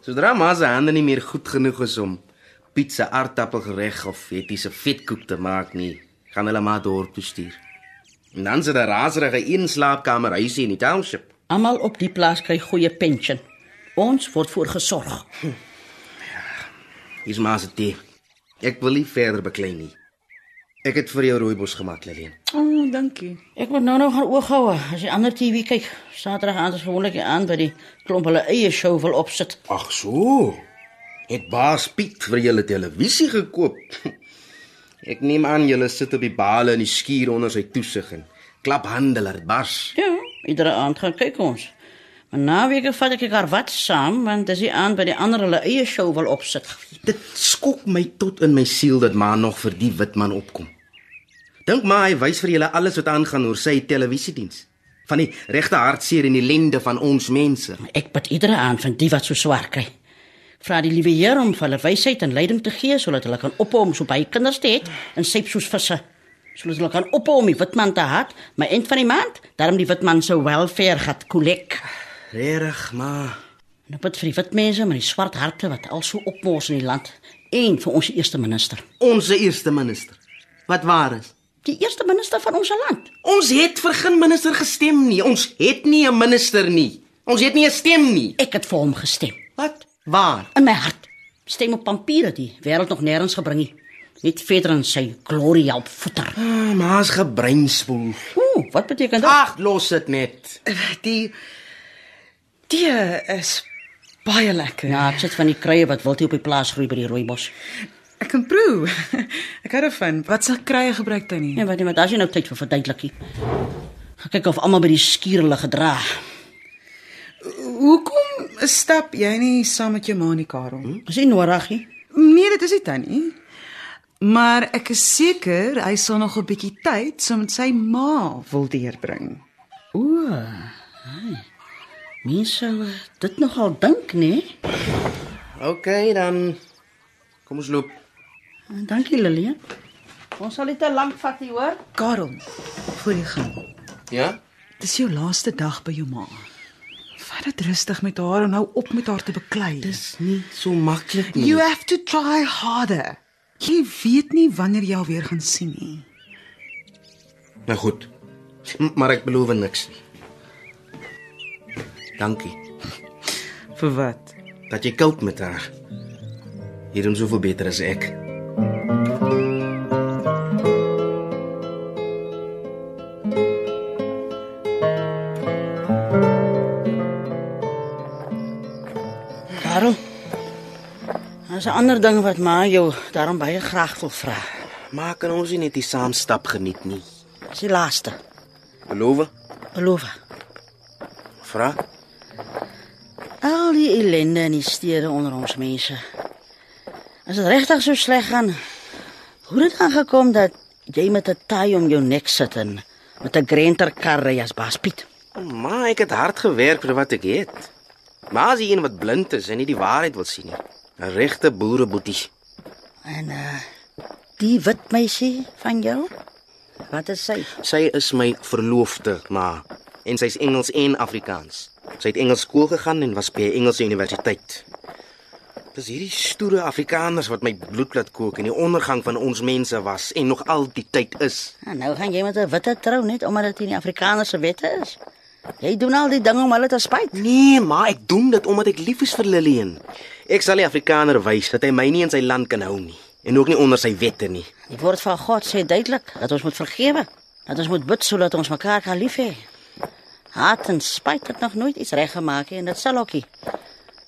Sodra ma se hande nie meer goed genoeg is om pizza aardappelgereg of etiese vetkoek te maak nie, gaan hulle maar dorp toe stuur. En dan sit 'n raserige een slaapkamer huisie in die township. Almal op die plaas kry goeie pensioen. Ons word voorgesorg. Hier's ma se tee. Ek wil nie verder beklei nie. Ek het vir jou rooibos gemaak, Lillian. O, oh, dankie. Ek moet nou nou gaan ooghou as jy ander TV kyk. Saterdag aand is gewoonlik die aand by die klomp hulle eie show wil opsit. Ag so. Het baas Piet vir julle televisie gekoop. Ek neem aan julle sit op die bale in die skuur onder sy toesig en klap hande laat dit bars. Ja, iedere aand gaan kyk ons. Maar naweke vat ek haar wat saam want dis die aand by die ander hulle eie show wil opsit. Dit skok my tot in my siel dat ma nog vir die wit man opkom. Dink maar hy wys vir julle alles wat aangaan oor sy televisiediens. Van die regte hartseer en die ellende van ons mense. Ek bid iedere aand van die wat so swaar kry. Vra die liewe Here om vir hulle wysheid en leiding te gee sodat hulle kan ophou om so baie kinders te hê en syp soos visse. Sodat hulle kan ophou om die wit man te haat, maar eind van die maand, daarom die wit man so welfare gat kollek. Regtig, ma. En op dit vir die wit mense met die swart harte wat al so opmors in die land en vir ons eerste minister. Ons eerste minister. Wat waar is? Die eerste minister van ons land. Ons het vir geen minister gestem nie. Ons het nie 'n minister nie. Ons het nie 'n stem nie. Ek het vir hom gestem. Wat? Waar? In my hart. Stem op papier die wêreld nog nêrens gebring nie. Net verder in sy glorie help voeter. Ah, ma's gebreinspoel. Ooh, wat beteken dit? Ag, los dit net. Die tee is baie lekker. Ja, ek sit van die kruie wat wil op die plaas groei by die rooibos. Ek kan proe. Ek hou daarvan. Wat se krye gebruik jy nie? Nee, wat nie, maar daar's nie nou tyd vir verduidelikie. Gaan kyk of almal by die skuur hulle gedra. Hoekom stap jy nie saam met jou ma nie, Karel? Hm? Is nie nodig nie. Nee, dit is nie tannie. Maar ek is seker hy sal nog 'n bietjie tyd saam met sy ma wil deurbring. O. Hey. Mens sou dit nogal dink, nee? OK, dan kom ons loop. Dankie Lilian. Ons sal nie te lank vat nie, hoor. Karel, voor jy gaan. Ja? Dis jou laaste dag by jou ma. Vat dit rustig met haar en hou op met haar te beklei. Dis nie so maklik nie. You have to try harder. Jy weet nie wanneer jy alweer gaan sien nie. Nou goed. M maar ek beloof niks nie. Dankie Vir wat? dat jy koop met haar. Hier doen soveel beter as ek. Karel. Daar's 'n ander ding wat ma jou daarom baie graag wil vra. Maar kan ons nie net die saamstap geniet nie? Dis die laaste. Beloof? Beloof. Vra. Die ellende in die stede onder ons mense. As dit regtig so sleg gaan, hoe het dit aangekom dat jy met 'n taai om jou nek sit en met 'n grenter kar ry as Baspiet? Maar ek het hard gewerk vir wat ek het. Maar as jy een wat blind is en nie die waarheid wil sien nie. 'n Regte boereboetie. En uh die wit meisie van jou? Wat is sy? Sy is my verloofde, ma, en sy's Engels en Afrikaans. Sy het Engels skool gegaan en was by 'n Engelse universiteit. Dis hierdie stoere Afrikaners wat my bloed laat kook en die ondergang van ons mense was en nog al die tyd is. En nou gaan jy met 'n witte trou net omdat dit in die Afrikaanse wette is. Jy doen al die dinge om hulle te spyt. Nee, maar ek doen dit omdat ek lief is vir Lillian. Ek sal die Afrikaner wys dat hy my nie in sy land kan hou nie en ook nie onder sy wette nie. Die woord van God sê duidelik dat ons moet vergewe. Dat ons moet bid sodat ons mekaar kan lief hê. Haat en spyt het nog nooit iets reggemaak nie en dit sal ook nie.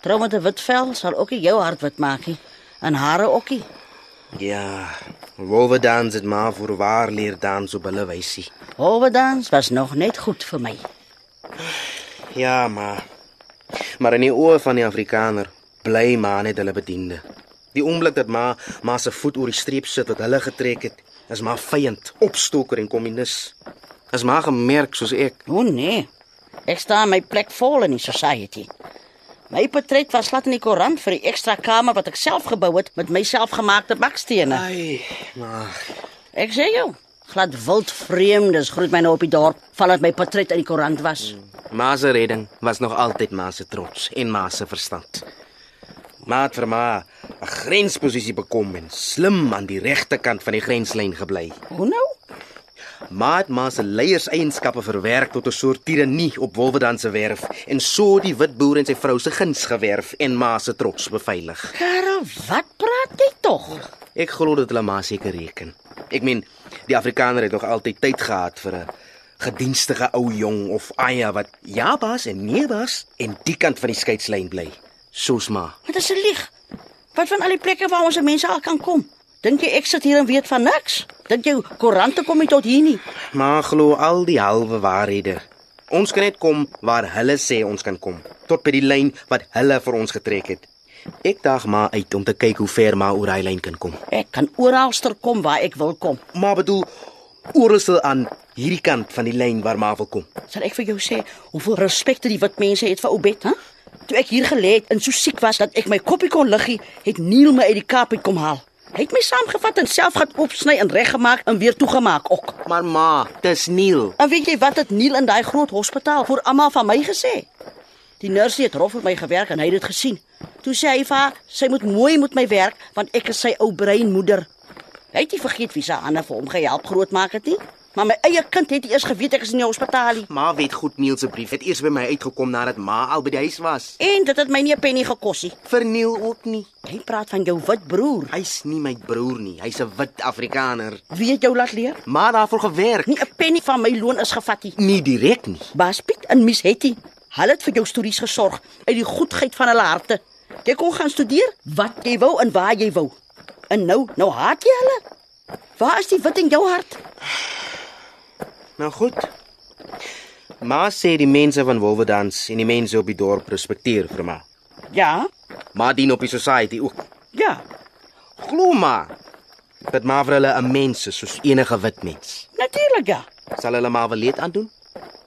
Trou met 'n wit vel sal ook nie jou hart wit maak nie en hare ook nie. Ja, wolwe dans het maar vir waar leer dans op hulle wysie. Overdans was nog net goed vir my. Ja, maar maar in die oë van die Afrikaner bly maar net hulle bediende. Die oomblik dat ma ma se voet oor die streep sit wat hulle getrek het, is maar vyand, opstoker en kommunis. Is maar gemerk soos ek. O nee. Ek staan my plek vol in die society. My portret was laat in die koerant vir die ekstra kamer wat ek self gebou het met my selfgemaakte bakstene. Ai, maar Ek sê jou, glad wild vreemdes groet my nou op die dorp vandat my portret in die koerant was. ma se redding was nog altyd ma se trots en ma se verstand. Ma het vir ma 'n grensposisie bekom en slim aan die regte kant van die grenslyn gebly. Hoe nou? Ma het ma se leierseienskappe verwerk tot 'n soort tirannie op Wolwedan se werf en so die wit boer en sy vrou se guns gewerf en ma se trots beveilig. Karel, wat praat jy tog? Ek glo dat hulle ma seker reken. Ek meen, die Afrikaner het nog altyd tyd gehad vir 'n gedienstige ou jong of aya wat ja baas en nee baas en die kant van die skeidslyn bly. Soos ma. Dit is 'n lieg. Wat van al die plekke waar ons mense al kan kom? Dink jy ek sit hier en weet van niks? Dink jy koerante kom nie tot hier nie? Ma glo al die halwe waarhede. Ons kan net kom waar hulle sê ons kan kom, tot by die lyn wat hulle vir ons getrek het. Ek daag maar uit om te kyk hoe ver ma oor hy lyn kan kom. Ek kan oralster kom waar ek wil kom. Maar bedoel oral aan hierdie kant van die lyn waar ma wil kom. Sal ek vir jou sê hoeveel respek die wit mense het vir Obed, hè? Toe ek hier gelê het en so siek was dat ek my koppie kon liggie, het Neil my uit die Kaap uit kom haal. Hy het my saamgevat en self gaan opsny en reggemaak en weer toegemaak ook. Maar ma, dis Neil. En weet jy wat het Neil in daai groot hospitaal vir almal van my gesê? Die nurse het rof met my gewerk en hy het dit gesien. Toe sê hy vir haar, sy moet mooi met my werk want ek is sy ou breinmoeder. Hy het nie vergeet wie se Hanna vir hom gehelp grootmaak het nie. Maar my eie kind het eers geweet ek is in die hospitaal. Ma weet goed Neil se brief het eers by my uitgekom nadat ma al by die huis was. En dit het my nie 'n penny gekos nie. Vir Neil ook nie. Hy praat van jou wit broer. Hy's nie my broer nie. Hy's 'n wit Afrikaner. Wie het jou laat leer? Ma het daarvoor gewerk. Nie 'n penny van my loon is gevat nie. Nie direk nie. Baas Piet en Miss Hetty, hulle het vir jou stories gesorg uit die goedheid van hulle harte. Jy kon gaan studeer wat jy wou en waar jy wou. En nou, nou haat jy hulle. Waar is die wit in jou hart? Nou goed. Ma sê die mense van Wolwedans en die mense op die dorp respekteer vir ma. Ja, Ma dien op die society ook. ja. Glo ma dat ma vir hulle 'n mens is soos enige wit mens. Natuurlik ja. Sal hulle maar wel leed aandoen?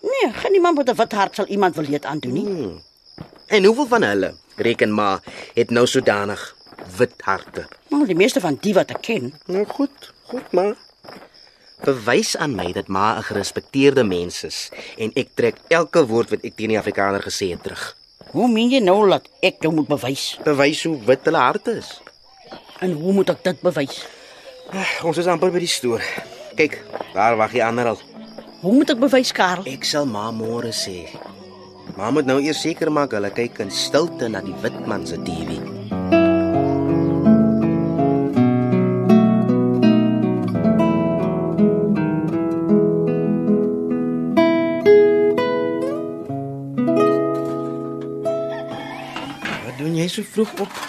Nee, geen iemand met 'n wit hart sal iemand wil leed aandoen nie. Hmm. En hoeveel van hulle, reken ma, het nou sodanig wit harte? Maar die meeste van die wat ek ken, Nou goed, goed ma. Bewys aan my dat ma 'n gerespekteerde mens is en ek trek elke woord wat ek teen die Afrikaner gesê het terug. hoe meen jy nou dat ek jou moet bewys? Bewys hoe wit hulle harte is. En hoe moet ek dit bewys? Ons is amper by die stoor. Kyk, daar wag die ander al. Hoe moet ek bewys, Karel? Ek sal ma môre sê. Ma moet nou eers seker maak hulle kyk in stilte na die wit man se TV. So vroeg op?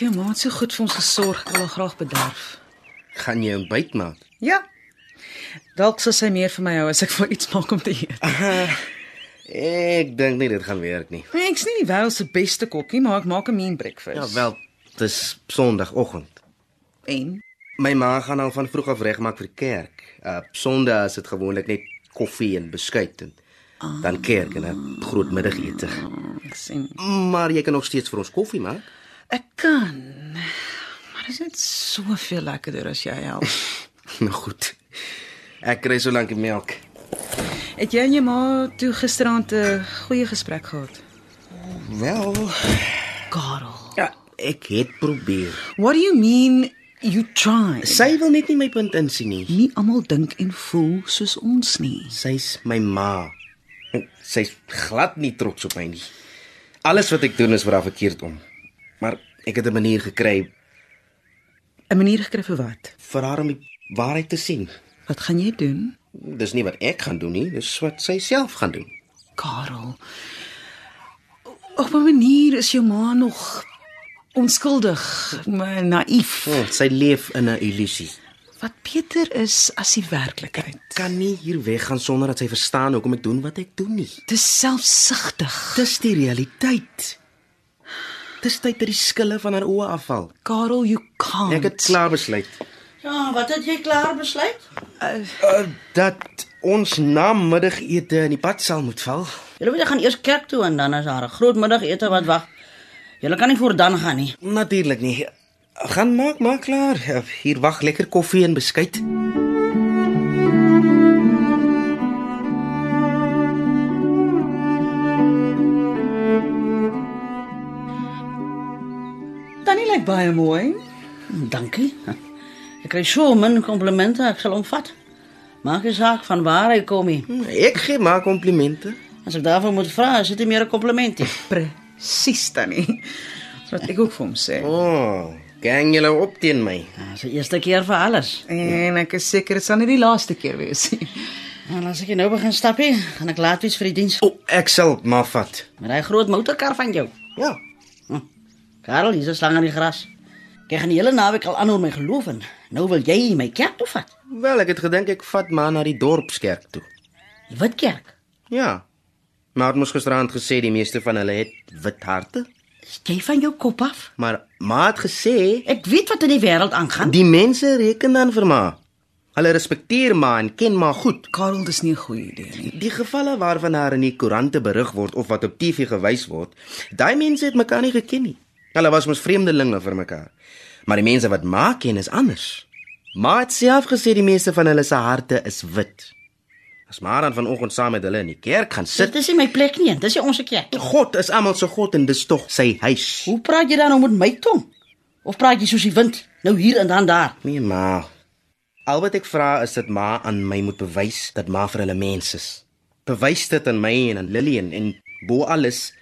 Jou ma het so goed vir ons gesorg. Ek wil haar graag bederf. Gaan jy ontbyt maak? Ja. Dalk sal sy meer vir my hou as ek vir iets maak om te eet. Ek dink nie dit gaan werk nie. Nee, ek's nie die wêreld se beste kokkie, maar ek maak 'n mean breakfast. Ja wel, dis Sondagoggend. En My ma gaan al van vroeg af regmaak vir die kerk. Uh Sondag is dit gewoonlik net koffie en beskuit en dan kerk en 'n groot middagete. ek sien Maar jy kan nog steeds vir ons koffie maak. ek kan. Maar dit is net soveel lekkerder as jy help. Nou goed. Ek kry so lank die melk. Het jy en jou ma toe gisteraand 'n goeie gesprek gehad? Wel, Karel. ja, ek het probeer. What do you mean you tried? Sy wil net nie my punt insien nie. Nie almal dink en voel soos ons nie. Sy's my ma. Sy's glad nie trots op my nie. Alles wat ek doen is vir haar verkeerd om. Maar ek het 'n manier gekry 'n Manier gekry vir wat? vir haar om die waarheid te sien. Wat gaan jy doen? Dis nie wat ek gaan doen nie, dis wat sy self gaan doen. Karel. Op 'n manier is jou ma nog onskuldig, maar naïef. Oh, sy leef in 'n illusie. Wat beter is as die werklikheid. Kan nie hier weggaan sonder dat sy verstaan hoekom ek doen wat ek doen nie. Dis selfsugtig. Dis die realiteit. Dis tyd dat die skille van haar oë afval. Karel, you can't. Ek het klaar besluit Ja, wat het jy klaar besluit? uh, dat ons na middagete in die pad sal moet val. Julle jy gaan eers kerk toe en dan is daar 'n groot middagete wat wag. Julle kan nie voor dan gaan nie. Natuurlik nie. Gaan maak maar klaar. Hier wag lekker koffie en beskuit. Tannie lyk baie mooi. Dankie. Ek kry so min komplimente, ek sal omvat. Maak nie saak van waar hy kom nie. Ek gee maar komplimente. As ek daarvoor moet vra, is dit nie meer 'n kompliment nie. Presies, Tannie. Wat ek ook vir hom sê. O, oh, gang julle op teen my. Dis die eerste keer vir alles. En ek is seker dit sal nie die laaste keer wees nie. En as ek nou begin stappie, gaan ek laat wees vir die diens. O, oh, ek sal maar vat. Met daai groot motorkar van jou. Ja. Karel, hier's 'n slang in die gras. Ek gaan die hele naweek al aanhou my geloof en nou wil jy my kerk toe vat. Wel, ek het gedink ek vat maar na die dorpskerk toe. Die wit kerk. Ja. Maar het mos gisterand gesê die meeste van hulle het wit harte. Jy van jou kop af? Maar ma het gesê Ek weet wat in die wêreld aangaan. die mense reken dan vir ma. Hulle respekteer ma en ken ma goed. Karel, dis nie 'n goeie idee nie. Die gevalle waarvan haar in die koerante berig word of wat op TV gewys word, daai mense het mekaar nie geken nie. Hulle was mos vreemdelinge vir mekaar. Maar die mense wat ma ken is anders. Ma het self gesê die meeste van hulle se harte is wit. As maar dan vanoggend saam met hulle in die kerk gaan sit, Dit is nie my plek nie, dis nie ons kerk. God is almal se God en dis tog sy huis. Hoe praat jy dan nou met my tong? Of praat jy soos die wind, nou hier en dan daar? Nee, ma. Al wat ek vra is dat ma aan my moet bewys dat ma vir hulle mens is. Bewys dit aan my en aan Lillian en bo alles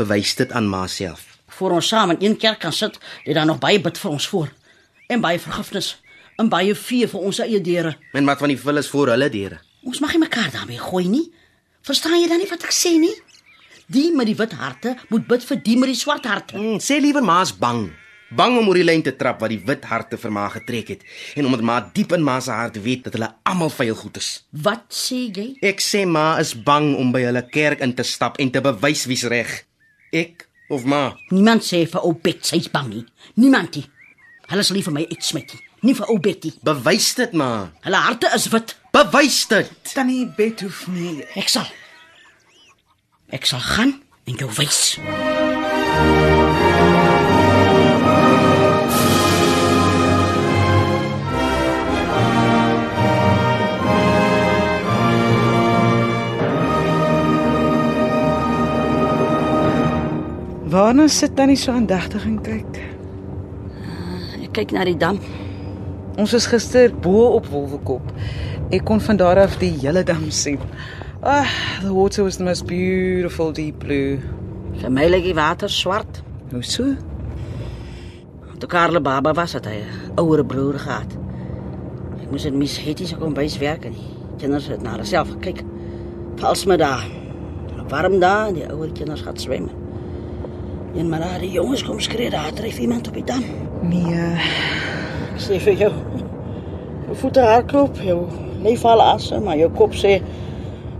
bewys dit aan ma self. Voor ons saam in een kerk kan sit, lê daar nog baie bid vir ons voor. En baie vergifnis en baie vee vir ons eie deure. En wat van die vullis voor hulle deure? Ons mag nie mekaar daarmee gooi nie. Verstaan jy dan nie wat ek sê nie? Die met die wit harte moet bid vir die met die swart harte. Mm, sê liewer ma's bang. Bang om oor die lyn te trap wat die wit harte vir ma getrek het en omdat ma diep in ma se hart weet dat hulle almal vuil goed is. Wat sê jy? Ek sê ma is bang om by hulle kerk in te stap en te bewys wie's reg. Ek of ma? Niemand sê vir ou Bet sy's bang nie. Niemand nie. Hulle sal nie vir my uitsmet nie. Nie vir ou Betty. Bewys dit ma. Hulle harte is wit. Bewys dit. Tannie Bet hoef nie. Ek sal. Ek sal gaan en jou wys. Waarna sit Tannie so aandagtig en kyk? Ek kyk na die dam. Ons was gister bo op Wolwekop. Ek kon van daar af die hele dam sien. Ah, the water was the most beautiful deep blue. Vir my lê die water swart. Hoe so? Toe Karle baba was het hy ouer broer gehad. Ek moes in mis Hetty se kombuis werk en kinders het na hulle self gekyk. Vals met daar. Warm daar en die ouer kinders gaan swem. En maar daar die jongens kom skree daar tref iemand op die dam. Nee, Ek sê vir jou. Jou voete hardloop, jou lyf val asem, maar jou kop sê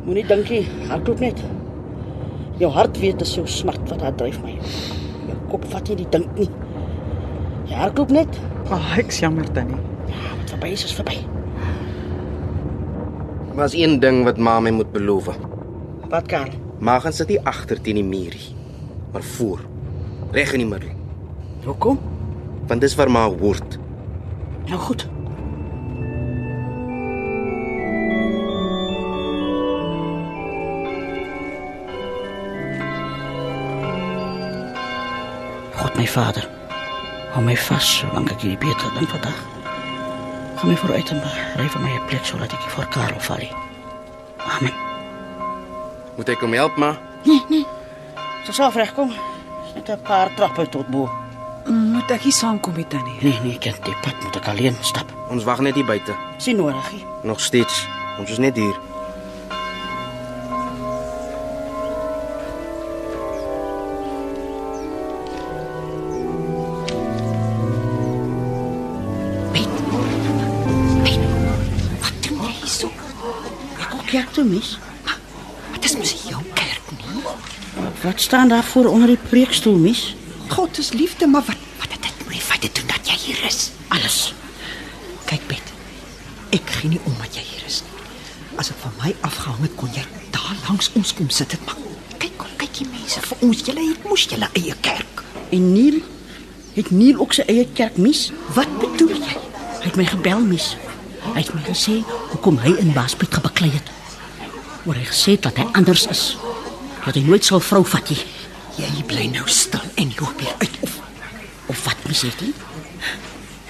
moenie dink nie, hardloop net. Jou hart weet dis jou smart wat daar dryf my. Jou kop vat nie die dink nie. Jy hardloop net. ag, oh, ek's jammer Tannie. Ja, wat verby is is verby. Was een ding wat ma my moet beloof. Wat kan? Ma gaan sit nie agter teen die muurie, maar voor. Reg in die middel, Hoekom? want dis waar ma hoort. Nou goed. God my Vader, hou my vas solank ek hierdie beter ding vandag. Gaan my vooruit en ry vir my 'n plek sodat ek nie voor Karel val nie. Amen. Moet ek hom help, ma? Nee, nee. Dit sal regkom. Net 'n paar trappe tot bo. Moet ek hier saamkom met tannie? Nee, nee, kind, die pad moet ek alleen stap. Ons wag net hier buite. Sien nodig. nie. Nog steeds. Ons is net hier. Kerk toe mis. Dit is mos jou kerk nie. Wat staan daar voor onder die preekstoel mis? God is liefde, maar wat ons. Julle het mos julle eie kerk. En Neil het Neil ook sy eie kerk mis. Wat bedoel jy? Hy het my gebel mis. Hy het my gesê hoekom hy in Baspiet gebaklei het. Maar hy gesê dat hy anders is. Dat hy nooit sal vrou vat nie. Jy bly nou stil en loop hier uit of Of wat mis het hy?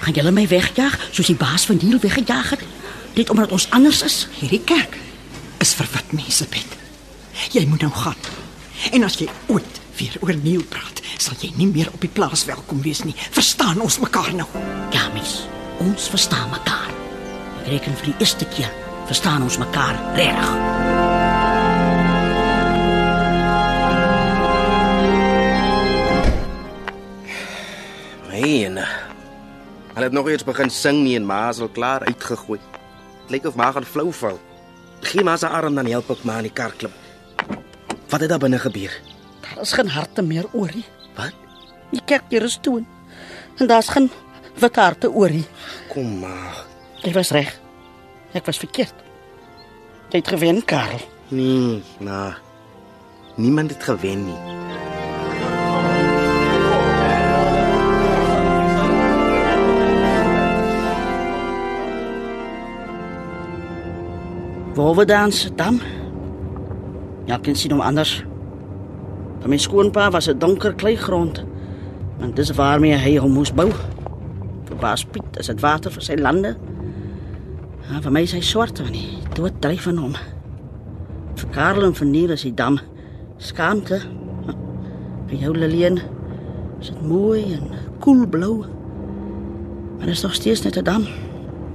Gaan julle my wegjaag soos die baas van Neil weggejaag het? Net omdat ons anders is? hierdie kerk is vir wit mense Bet. Jy moet nou gaan. En as jy ooit weer oor Neil praat, sal jy nie meer op die plaas welkom wees nie. Verstaan ons mekaar nou? Ja, mis. Ons verstaan mekaar. Ek reken vir die eerste keer verstaan ons mekaar reg. Nee, en hulle het nog eers begin sing nie en ma is al klaar uitgegooi. Lyk of ma gaan flou val. Gee maar sy arm dan help ek ma in die kar klim. Wat het daar binne gebeur? Daar is geen harte meer oor nie. Wat? Die kerkdeur is toe. En daar's geen wit harte oor nie. Kom maar. Jy was reg. Ek was verkeerd. Jy het gewen, Karel. Nee, nou. Niemand het gewen nie. Waar dans dam? Ja, kan sien hom anders. By my skoonpa was dit donker kleigrond. Want dis waarmee hy hom moes bou. Vir Baas Piet is dit water vir sy lande. Ja, vir my is hy swart van die dood dryf van hom. Vir Karel en vir Neil is die dam skaamte. Vir jou Lillian is dit mooi en koelblou. Maar dit is nog steeds net 'n dam.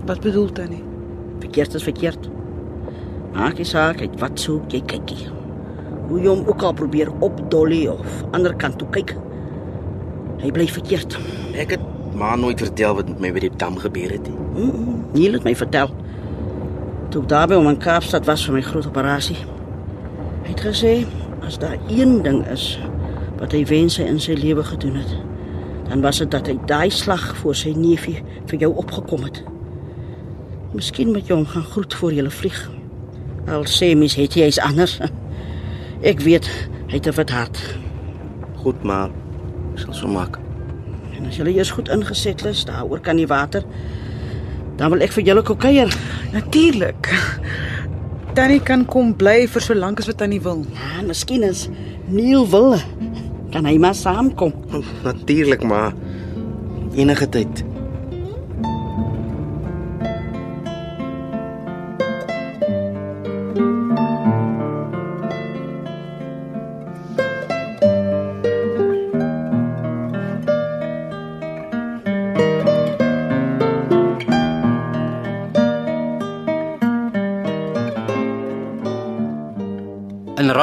Wat bedoel tannie? Verkeerd is verkeerd. Maak nie saak uit wat soek jy kykie. Hoe jy hom ook al probeer opdolly of ander kant toe kyk. Hy bly verkeerd. Ek het ma nooit vertel wat met my by die dam gebeur het nie. Mm -mm, Neil het my vertel. Toe ek daar by hom in Kaapstad was vir my groot operasie. Hy het gesê as daar een ding is wat hy wens hy in sy lewe gedoen het, dan was dit dat hy daai slag voor sy neefie vir jou opgekom het. Miskien moet jy hom gaan groet voor jy vlieg. Al sê mis het hy is anders. Ek weet hy het 'n wit hart. Goed, ma. Ek sal so maak. En as julle eers goed ingeset is daaroor kan die water, dan wil ek vir julle kuier. Natuurlik. Tannie kan kom bly vir so lank as wat tannie wil. Ja, miskien is Neil wil. Kan hy maar saamkom? Natuurlik, ma. Enige tyd.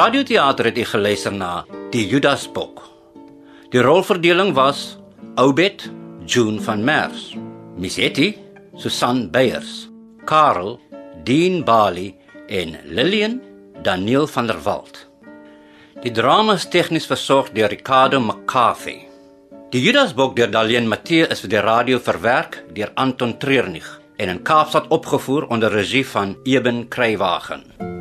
Radioteater het jy geluister na Die Judasbok. Die rolverdeling was Obed, June van Merwe, Misetti, Susan Beyers, Karel, Dean Bali en Lillian, Daniel van der Walt. Die drama is tegnies versorg deur Ricardo McCarthy. Die Judasbok deur Dalien Matthee is vir die radio verwerk deur Anton Treurnig en in Kaapstad opgevoer onder regie van Eben Kruiwagen.